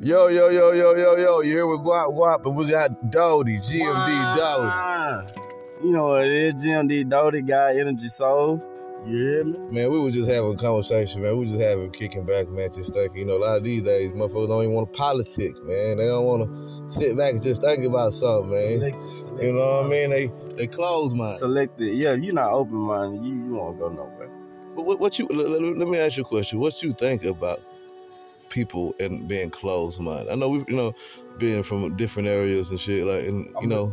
Yo, yo, yo, yo, yo, yo. You here with Guap Guap, but we got Doty, GMD Doty. You know what it is, GMD Doty, got Energy Souls. You hear me? Man, we were just having a conversation, man. We just having kicking back, man, just thinking. You know, a lot of these days, motherfuckers don't even want to politic, man. They don't want to sit back and just think about something, man. Selected, selected you know what I mean? They they close minded. Selected. Yeah, you're not open minded. You you won't go nowhere. But what, what you let, let me ask you a question. What you think about people and being closed minded? I know we, you know, being from different areas and shit. Like, and you know,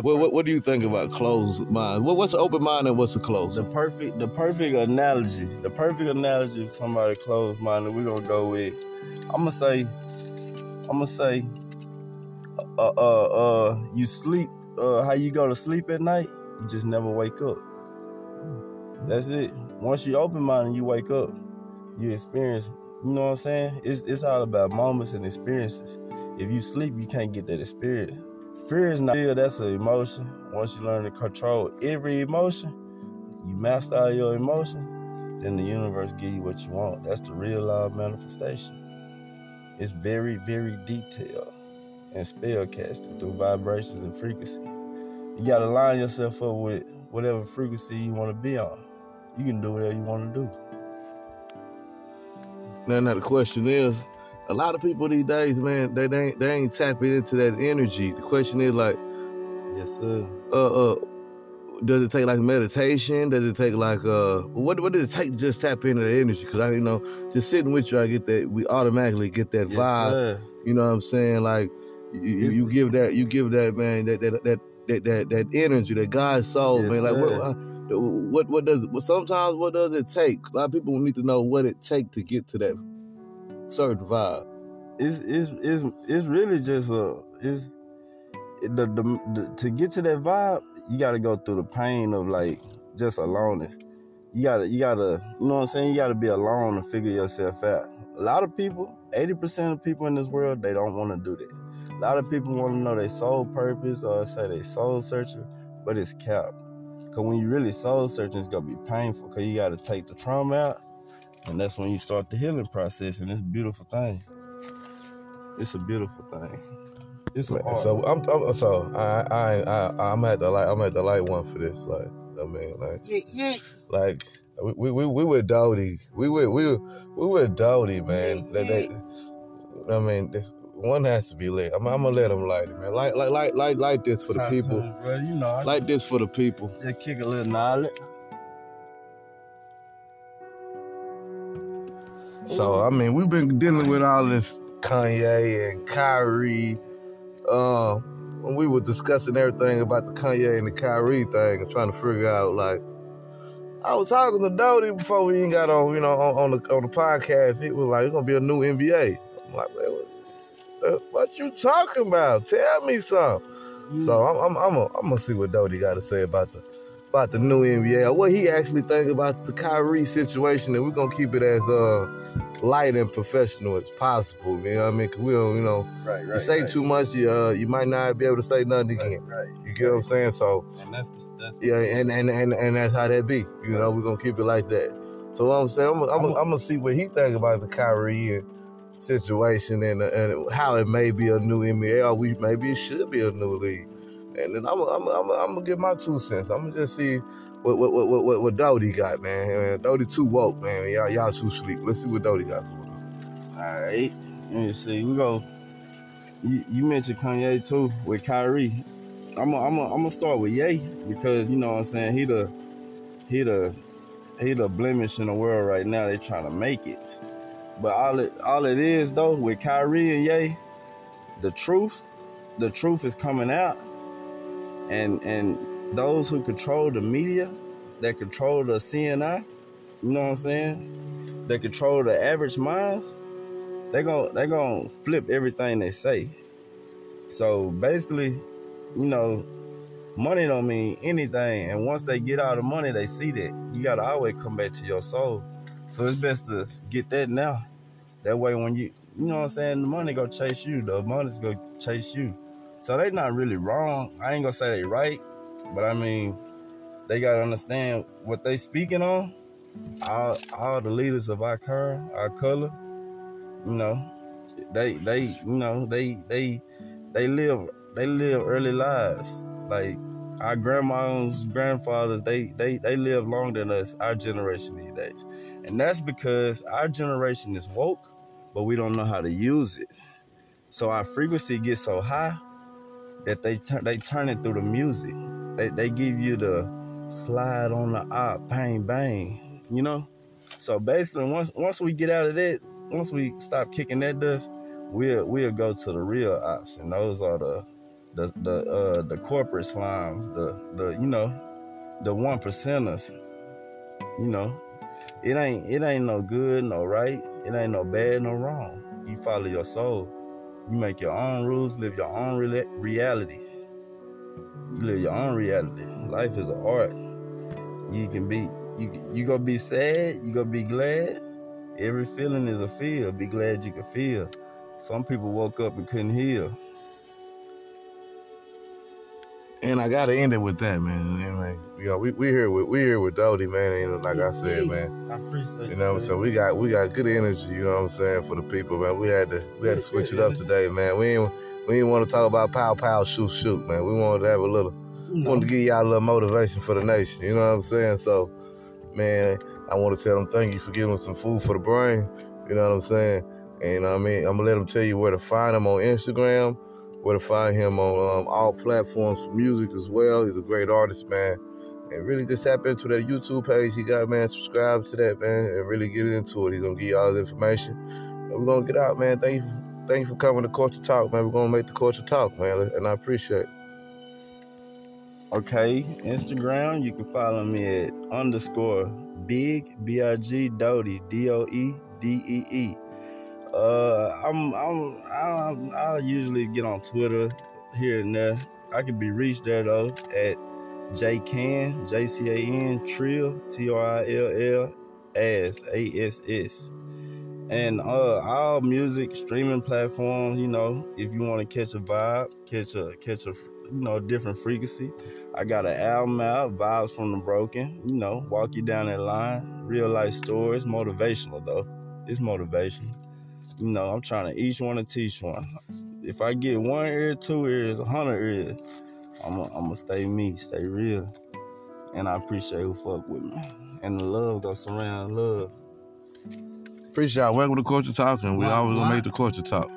what, what, what do you think about closed mind? What, what's open mind and what's a closed? The perfect the perfect analogy. The perfect analogy of somebody closed minded. We're gonna go with. I'm gonna say. I'm gonna say. Uh, uh, uh, you sleep. Uh, how you go to sleep at night? You just never wake up. That's it. Once you open minded, you wake up. You experience you know what I'm saying? It's it's all about moments and experiences. If you sleep, you can't get that experience. Fear is not fear, that's an emotion. Once you learn to control every emotion, you master all your emotions, then the universe give you what you want. That's the real law of manifestation. It's very, very detailed and spell casting through vibrations and frequency. You gotta line yourself up with whatever frequency you want to be on. You can do whatever you want to do. Now, now the question is, a lot of people these days, man, they, they ain't they ain't tapping into that energy. The question is like, yes, sir. Uh, uh, does it take like meditation? Does it take like uh, what what does it take to just tap into the energy? Because I you know, just sitting with you, I get that we automatically get that yes, vibe. Sir. You know what I'm saying? Like you, you give that you give that man that that that that that, that energy, that God's soul, yes, man. Like what, uh, what what does sometimes what does it take? A lot of people need to know what it takes to get to that certain vibe. It's it's it's, it's really just a it's the, the, the to get to that vibe, you got to go through the pain of like just aloneness. You gotta you gotta you know what I'm saying. You gotta be alone to figure yourself out. A lot of people, eighty percent of people in this world, they don't want to do that. A lot of people want to know their soul purpose or say they soul searching, but it's cap. Cause when you really soul searching, it's gonna be painful. Cause you gotta take the trauma out, and that's when you start the healing process. And it's a beautiful thing. It's a beautiful thing. It's a so I'm, I'm, so I I I I'm at the light I'm at the light one for this. Like I mean like yeah, yeah. like we we we were Doty. We were we we with Doty, man. Yeah, yeah. They, they, I mean one has to be lit. I'm, I'm, gonna let them light it, man. Light, light, light, light, light this for the people. bro. You know, light this for the people. Just kick a little knowledge. So I mean, we've been dealing with all this Kanye and Kyrie. Uh, when we were discussing everything about the Kanye and the Kyrie thing, and trying to figure out like. I was talking to Doty before we even got on, you know, on, on the on the podcast. He was like, "It's gonna be a new NBA." I'm like, "Man, what you talking about? Tell me something. Mm. So I'm I'm I'm gonna I'm see what Doty got to say about the about the new NBA or what he actually think about the Kyrie situation, and we're gonna keep it as uh light and professional as possible. You know what I mean? Cause we don't, you know, right, right, you say right. too much, you uh, you might not be able to say nothing again. Right, You get what I'm saying? So and that's the, that's yeah, and, and and and that's how that be. You know, we're gonna keep it like that. So what I'm saying, I'm, I'm, I'm, I'm gonna see what he think about the Kyrie and situation and, uh, and how it may be a new NBA or we maybe it should be a new league. And then I'm I'm I'm, I'm gonna give my two cents. I'm gonna just see what what what what, what Doty got, man. man. Doty too woke, man. Y'all y'all too sleep. Let's see what Doty got going on. All right, let me see. We go. You, you mentioned Kanye too with Kyrie. I'm a, I'm a, I'm gonna start with Ye because you know what I'm saying he the he the he the blemish in the world right now. They trying to make it. But all it all it is though with Kyrie and Ye, the truth, the truth is coming out, and and those who control the media, that control the CNI, you know what I'm saying? That control the average minds, they going they gonna flip everything they say. So basically, you know, money don't mean anything. And once they get out of money, they see that you gotta always come back to your soul. So it's best to get that now. That way when you you know what I'm saying, the money go chase you, the money's go chase you. So they not really wrong. I ain't gonna say they right, but I mean they gotta understand what they speaking on. All all the leaders of our current, our color, you know, they they you know they they they live they live early lives like our grandmas grandfathers they they they live longer than us our generation these days. And that's because our generation is woke but we don't know how to use it. So our frequency gets so high that they turn they turn it through the music. They, they give you the slide on the op bang bang you know? So basically once once we get out of that once we stop kicking that dust, we'll we'll go to the real ops, and those are the the the uh, the corporate slimes, the the you know the one percenters. You know, it ain't it ain't no good, no right. It ain't no bad, no wrong. You follow your soul. You make your own rules, live your own re- reality. You live your own reality. Life is an art. You can be you you gonna be sad. You gonna be glad Every feeling is a feel. Be glad you can feel. Some people woke up and couldn't heal. And I gotta end it with that, man. Anyway, you know, we we here with we here with Doty, man. And like I said, man. I appreciate You know what I'm saying? We got we got good energy, you know what I'm saying, for the people, man. We had to we had to switch it up today, man. We ain't we didn't want to talk about pow pow shoot shoot, man. We wanted to have a little wanted to give y'all a little motivation for the nation, you know what I'm saying? So, man, I want to tell them thank you for giving us some food for the brain. You know what I'm saying? And you know I mean, I'm gonna let them tell you where to find them on Instagram, where to find him on um, all platforms for music as well. He's a great artist, man. And really just tap into that YouTube page he got, man. Subscribe to that, man, and really get into it. He's gonna give you all the information. And we're gonna get out, man. Thank you, thank you for coming to Culture Talk, man. We're gonna make the culture talk, man, and I appreciate it. Okay, Instagram, you can follow me at underscore big B I G Doty D O E D E E. Uh, I'm I'm I I usually get on Twitter here and there. I can be reached there though at J Can J C A N Trill T R I L L S A S S. And uh, all music streaming platforms, you know, if you want to catch a vibe, catch a catch a you know, different frequency. I got an album out, Vibes from the Broken, you know, walk you down that line. Real life stories, motivational though. It's motivation. You know, I'm trying to each one to teach one. If I get one ear, two ears, a hundred ears, I'm gonna stay me, stay real. And I appreciate who fuck with me. And the love gonna surround love. Appreciate y'all. Welcome to Culture Talking. we always gonna make the culture talk.